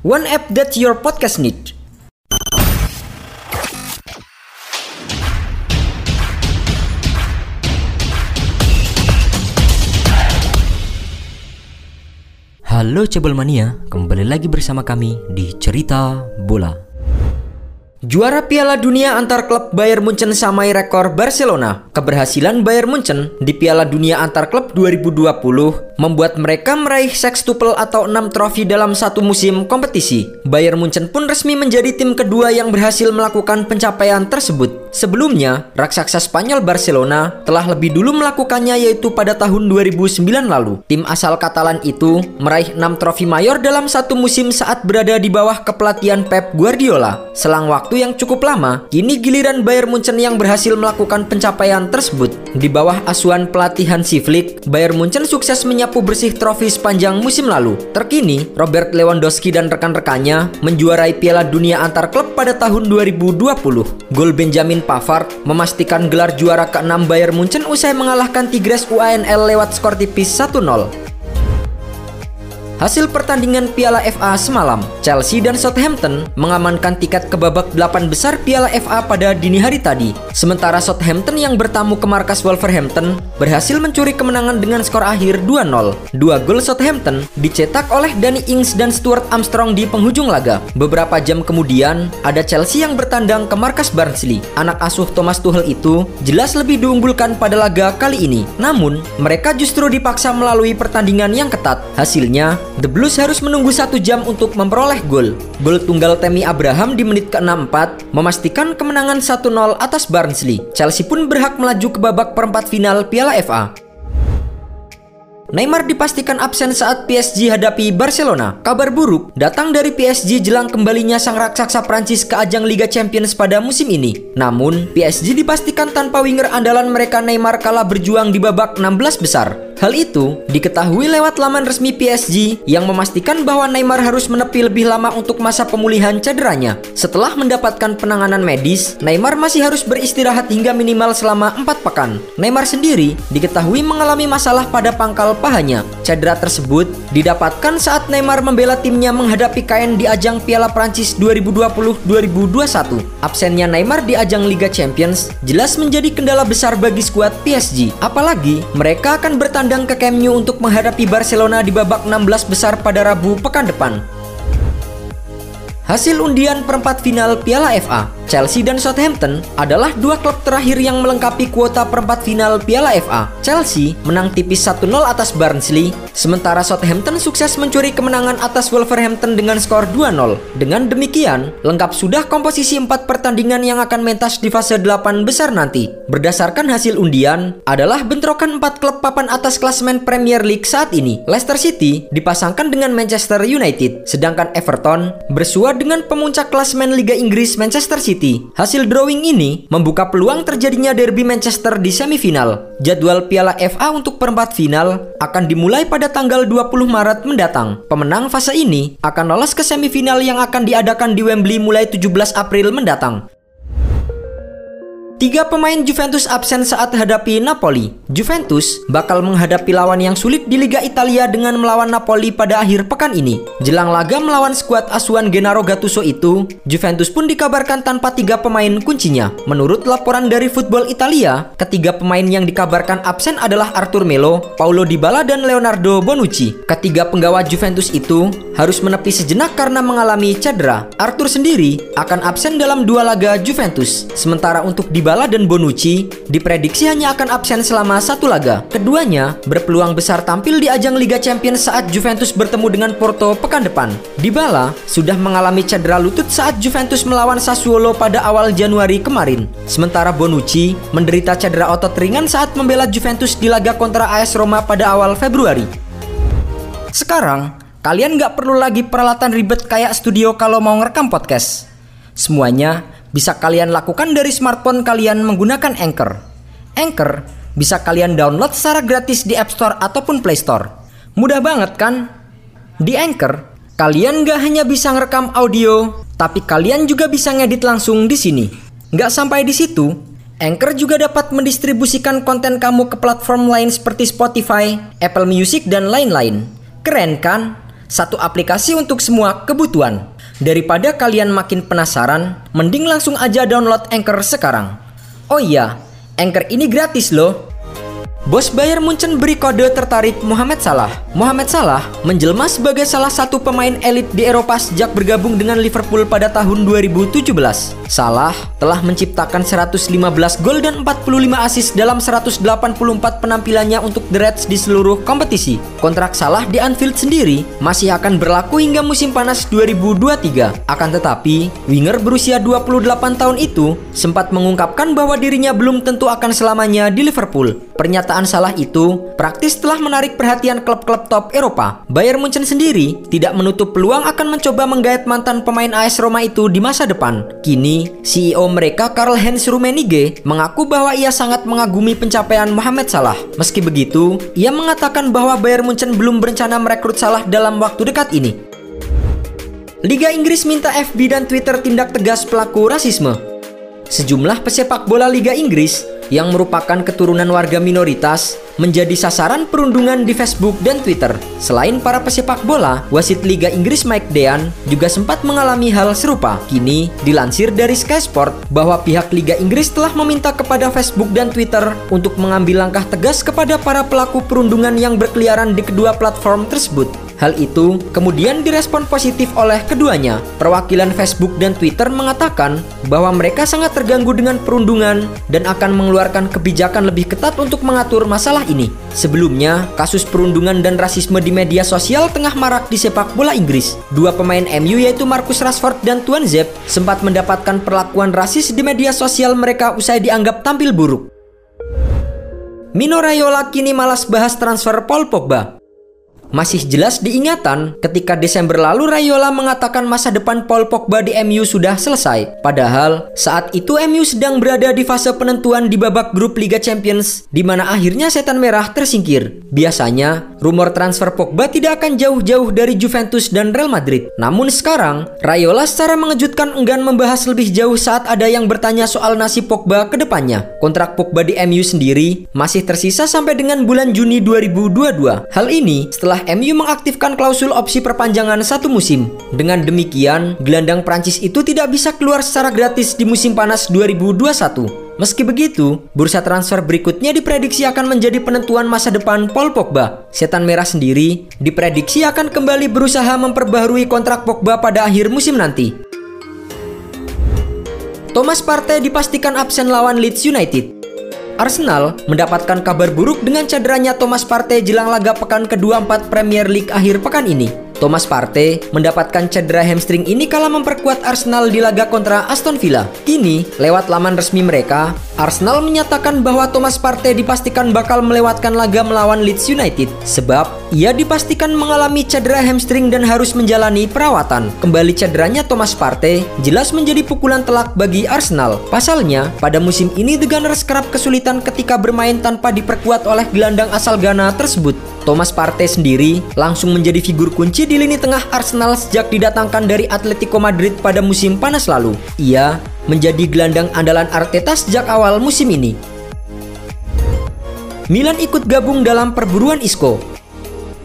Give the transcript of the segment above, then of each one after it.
One app that your podcast need. Halo Cebol Mania, kembali lagi bersama kami di Cerita Bola. Juara Piala Dunia antar klub Bayern Munchen samai rekor Barcelona. Keberhasilan Bayern Munchen di Piala Dunia antar klub 2020 membuat mereka meraih sextuple atau 6 trofi dalam satu musim kompetisi. Bayern Munchen pun resmi menjadi tim kedua yang berhasil melakukan pencapaian tersebut. Sebelumnya, raksasa Spanyol Barcelona telah lebih dulu melakukannya yaitu pada tahun 2009 lalu. Tim asal Katalan itu meraih 6 trofi mayor dalam satu musim saat berada di bawah kepelatihan Pep Guardiola. Selang waktu waktu yang cukup lama, kini giliran Bayern Munchen yang berhasil melakukan pencapaian tersebut. Di bawah asuhan pelatihan si Flick, Bayern Munchen sukses menyapu bersih trofi sepanjang musim lalu. Terkini, Robert Lewandowski dan rekan-rekannya menjuarai Piala Dunia antar klub pada tahun 2020. Gol Benjamin Pavard memastikan gelar juara ke-6 Bayern Munchen usai mengalahkan Tigres UANL lewat skor tipis 1-0. Hasil pertandingan Piala FA semalam, Chelsea dan Southampton mengamankan tiket ke babak 8 besar Piala FA pada dini hari tadi. Sementara Southampton yang bertamu ke markas Wolverhampton berhasil mencuri kemenangan dengan skor akhir 2-0. Dua gol Southampton dicetak oleh Danny Ings dan Stuart Armstrong di penghujung laga. Beberapa jam kemudian, ada Chelsea yang bertandang ke markas Barnsley. Anak asuh Thomas Tuchel itu jelas lebih diunggulkan pada laga kali ini. Namun, mereka justru dipaksa melalui pertandingan yang ketat. Hasilnya, The Blues harus menunggu satu jam untuk memperoleh gol. Gol tunggal Temi Abraham di menit ke-64 memastikan kemenangan 1-0 atas Barnsley. Chelsea pun berhak melaju ke babak perempat final Piala FA. Neymar dipastikan absen saat PSG hadapi Barcelona. Kabar buruk datang dari PSG jelang kembalinya sang raksasa Prancis ke ajang Liga Champions pada musim ini. Namun, PSG dipastikan tanpa winger andalan mereka Neymar kalah berjuang di babak 16 besar. Hal itu diketahui lewat laman resmi PSG yang memastikan bahwa Neymar harus menepi lebih lama untuk masa pemulihan cederanya. Setelah mendapatkan penanganan medis, Neymar masih harus beristirahat hingga minimal selama 4 pekan. Neymar sendiri diketahui mengalami masalah pada pangkal pahanya. Cedera tersebut didapatkan saat Neymar membela timnya menghadapi KN di ajang Piala Prancis 2020-2021. Absennya Neymar di ajang Liga Champions jelas menjadi kendala besar bagi skuad PSG. Apalagi mereka akan bertanding bertandang ke Camp Nou untuk menghadapi Barcelona di babak 16 besar pada Rabu pekan depan. Hasil undian perempat final Piala FA Chelsea dan Southampton adalah dua klub terakhir yang melengkapi kuota perempat final Piala FA. Chelsea menang tipis 1-0 atas Barnsley, sementara Southampton sukses mencuri kemenangan atas Wolverhampton dengan skor 2-0. Dengan demikian, lengkap sudah komposisi empat pertandingan yang akan mentas di fase 8 besar nanti. Berdasarkan hasil undian, adalah bentrokan empat klub papan atas klasemen Premier League saat ini. Leicester City dipasangkan dengan Manchester United, sedangkan Everton bersua dengan pemuncak klasemen Liga Inggris Manchester City. City. Hasil drawing ini membuka peluang terjadinya derby Manchester di semifinal. Jadwal Piala FA untuk perempat final akan dimulai pada tanggal 20 Maret mendatang. Pemenang fase ini akan lolos ke semifinal yang akan diadakan di Wembley mulai 17 April mendatang. Tiga pemain Juventus absen saat hadapi Napoli. Juventus bakal menghadapi lawan yang sulit di Liga Italia dengan melawan Napoli pada akhir pekan ini. Jelang laga melawan skuad asuhan Gennaro Gattuso itu, Juventus pun dikabarkan tanpa tiga pemain kuncinya. Menurut laporan dari Football Italia, ketiga pemain yang dikabarkan absen adalah Arthur Melo, Paulo Dybala, dan Leonardo Bonucci. Ketiga penggawa Juventus itu harus menepi sejenak karena mengalami cedera. Arthur sendiri akan absen dalam dua laga Juventus, sementara untuk Dybala Dybala dan Bonucci diprediksi hanya akan absen selama satu laga. Keduanya berpeluang besar tampil di ajang Liga Champions saat Juventus bertemu dengan Porto pekan depan. Dybala sudah mengalami cedera lutut saat Juventus melawan Sassuolo pada awal Januari kemarin. Sementara Bonucci menderita cedera otot ringan saat membela Juventus di laga kontra AS Roma pada awal Februari. Sekarang, kalian nggak perlu lagi peralatan ribet kayak studio kalau mau ngerekam podcast. Semuanya bisa kalian lakukan dari smartphone kalian menggunakan Anchor. Anchor bisa kalian download secara gratis di App Store ataupun Play Store. Mudah banget kan? Di Anchor, kalian nggak hanya bisa ngerekam audio, tapi kalian juga bisa ngedit langsung di sini. Nggak sampai di situ, Anchor juga dapat mendistribusikan konten kamu ke platform lain seperti Spotify, Apple Music, dan lain-lain. Keren kan? Satu aplikasi untuk semua kebutuhan. Daripada kalian makin penasaran, mending langsung aja download Anchor sekarang. Oh iya, Anchor ini gratis loh. Bos Bayern Munchen beri kode tertarik Mohamed Salah. Mohamed Salah menjelma sebagai salah satu pemain elit di Eropa sejak bergabung dengan Liverpool pada tahun 2017. Salah telah menciptakan 115 gol dan 45 assist dalam 184 penampilannya untuk The Reds di seluruh kompetisi. Kontrak Salah di Anfield sendiri masih akan berlaku hingga musim panas 2023. Akan tetapi, winger berusia 28 tahun itu sempat mengungkapkan bahwa dirinya belum tentu akan selamanya di Liverpool. Pernyataan salah itu praktis telah menarik perhatian klub-klub top Eropa. Bayern Munchen sendiri tidak menutup peluang akan mencoba menggait mantan pemain AS Roma itu di masa depan. Kini, CEO mereka Karl-Heinz Rummenigge mengaku bahwa ia sangat mengagumi pencapaian Mohamed Salah. Meski begitu, ia mengatakan bahwa Bayern Munchen belum berencana merekrut Salah dalam waktu dekat ini. Liga Inggris minta FB dan Twitter tindak tegas pelaku rasisme. Sejumlah pesepak bola Liga Inggris yang merupakan keturunan warga minoritas menjadi sasaran perundungan di Facebook dan Twitter. Selain para pesepak bola, wasit Liga Inggris Mike Dean juga sempat mengalami hal serupa. Kini, dilansir dari Sky Sport bahwa pihak Liga Inggris telah meminta kepada Facebook dan Twitter untuk mengambil langkah tegas kepada para pelaku perundungan yang berkeliaran di kedua platform tersebut. Hal itu kemudian direspon positif oleh keduanya. Perwakilan Facebook dan Twitter mengatakan bahwa mereka sangat terganggu dengan perundungan dan akan mengeluarkan kebijakan lebih ketat untuk mengatur masalah ini. Sebelumnya, kasus perundungan dan rasisme di media sosial tengah marak di sepak bola Inggris. Dua pemain MU yaitu Marcus Rashford dan Tuan Zep sempat mendapatkan perlakuan rasis di media sosial mereka usai dianggap tampil buruk. Mino Raiola kini malas bahas transfer Paul Pogba masih jelas diingatan ketika Desember lalu Rayola mengatakan masa depan Paul Pogba di MU sudah selesai. Padahal saat itu MU sedang berada di fase penentuan di babak grup Liga Champions di mana akhirnya setan merah tersingkir. Biasanya rumor transfer Pogba tidak akan jauh-jauh dari Juventus dan Real Madrid. Namun sekarang Rayola secara mengejutkan enggan membahas lebih jauh saat ada yang bertanya soal nasib Pogba ke depannya. Kontrak Pogba di MU sendiri masih tersisa sampai dengan bulan Juni 2022. Hal ini setelah setelah MU mengaktifkan klausul opsi perpanjangan satu musim. Dengan demikian, gelandang Prancis itu tidak bisa keluar secara gratis di musim panas 2021. Meski begitu, bursa transfer berikutnya diprediksi akan menjadi penentuan masa depan Paul Pogba. Setan Merah sendiri diprediksi akan kembali berusaha memperbaharui kontrak Pogba pada akhir musim nanti. Thomas Partey dipastikan absen lawan Leeds United. Arsenal mendapatkan kabar buruk dengan cederanya Thomas Partey jelang laga pekan kedua 4 Premier League akhir pekan ini. Thomas Partey mendapatkan cedera hamstring ini kala memperkuat Arsenal di laga kontra Aston Villa. Kini, lewat laman resmi mereka, Arsenal menyatakan bahwa Thomas Partey dipastikan bakal melewatkan laga melawan Leeds United sebab ia dipastikan mengalami cedera hamstring dan harus menjalani perawatan. Kembali cederanya Thomas Partey jelas menjadi pukulan telak bagi Arsenal. Pasalnya, pada musim ini The Gunners kerap kesulitan ketika bermain tanpa diperkuat oleh gelandang asal Ghana tersebut. Thomas Partey sendiri langsung menjadi figur kunci di lini tengah Arsenal sejak didatangkan dari Atletico Madrid pada musim panas lalu. Ia menjadi gelandang andalan Arteta sejak awal musim ini. Milan ikut gabung dalam perburuan Isco.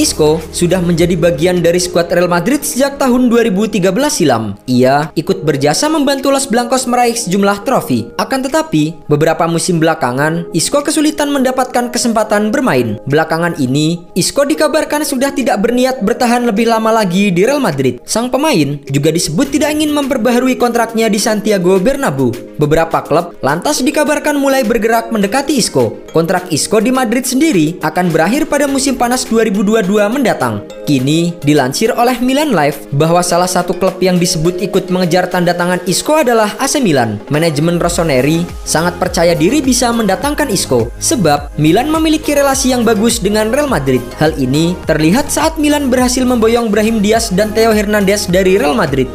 Isco sudah menjadi bagian dari skuad Real Madrid sejak tahun 2013 silam. Ia ikut berjasa membantu Los Blancos meraih sejumlah trofi. Akan tetapi, beberapa musim belakangan, Isco kesulitan mendapatkan kesempatan bermain. Belakangan ini, Isco dikabarkan sudah tidak berniat bertahan lebih lama lagi di Real Madrid. Sang pemain juga disebut tidak ingin memperbaharui kontraknya di Santiago Bernabeu. beberapa klub lantas dikabarkan mulai bergerak mendekati Isco. Kontrak Isco di Madrid sendiri akan berakhir pada musim panas 2022 mendatang. Kini, dilansir oleh Milan Live bahwa salah satu klub yang disebut ikut mengejar tanda tangan Isco adalah AC Milan. Manajemen Rossoneri sangat percaya diri bisa mendatangkan Isco, sebab Milan memiliki relasi yang bagus dengan Real Madrid. Hal ini terlihat saat Milan berhasil memboyong Brahim Diaz dan Theo Hernandez dari Real Madrid.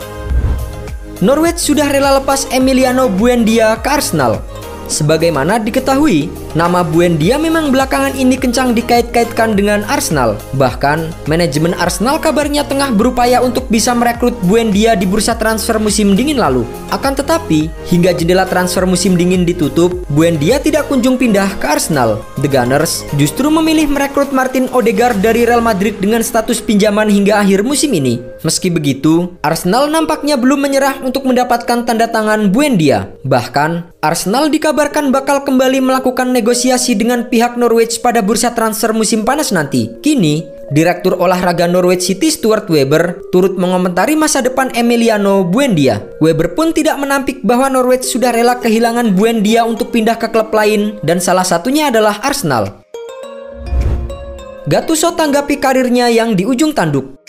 Norwich sudah rela lepas Emiliano Buendia ke Arsenal. Sebagaimana diketahui, nama Buendia memang belakangan ini kencang dikait-kaitkan dengan Arsenal. Bahkan, manajemen Arsenal kabarnya tengah berupaya untuk bisa merekrut Buendia di bursa transfer musim dingin lalu. Akan tetapi, hingga jendela transfer musim dingin ditutup, Buendia tidak kunjung pindah ke Arsenal. The Gunners justru memilih merekrut Martin Odegaard dari Real Madrid dengan status pinjaman hingga akhir musim ini. Meski begitu, Arsenal nampaknya belum menyerah untuk mendapatkan tanda tangan Buendia. Bahkan, Arsenal dikabarkan bakal kembali melakukan negosiasi dengan pihak Norwich pada bursa transfer musim panas nanti. Kini, Direktur olahraga Norwich City Stuart Weber turut mengomentari masa depan Emiliano Buendia. Weber pun tidak menampik bahwa Norwich sudah rela kehilangan Buendia untuk pindah ke klub lain dan salah satunya adalah Arsenal. Gattuso tanggapi karirnya yang di ujung tanduk.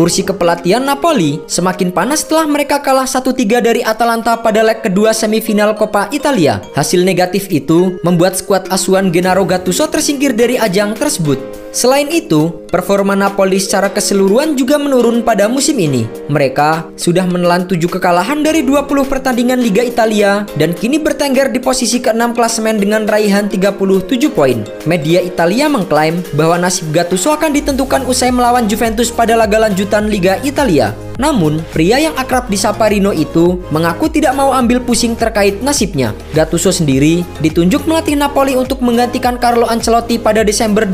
Kursi kepelatihan Napoli semakin panas setelah mereka kalah 1-3 dari Atalanta pada leg kedua semifinal Coppa Italia. Hasil negatif itu membuat skuad asuhan Gennaro Gattuso tersingkir dari ajang tersebut. Selain itu, performa Napoli secara keseluruhan juga menurun pada musim ini. Mereka sudah menelan 7 kekalahan dari 20 pertandingan Liga Italia dan kini bertengger di posisi ke-6 klasemen dengan raihan 37 poin. Media Italia mengklaim bahwa nasib Gattuso akan ditentukan usai melawan Juventus pada laga lanjut lanjutan Liga Italia. Namun, pria yang akrab di Saparino itu mengaku tidak mau ambil pusing terkait nasibnya. Gattuso sendiri ditunjuk melatih Napoli untuk menggantikan Carlo Ancelotti pada Desember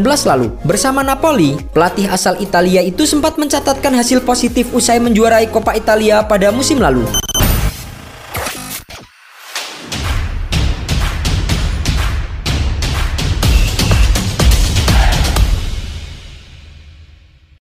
2019 lalu. Bersama Napoli, pelatih asal Italia itu sempat mencatatkan hasil positif usai menjuarai Coppa Italia pada musim lalu.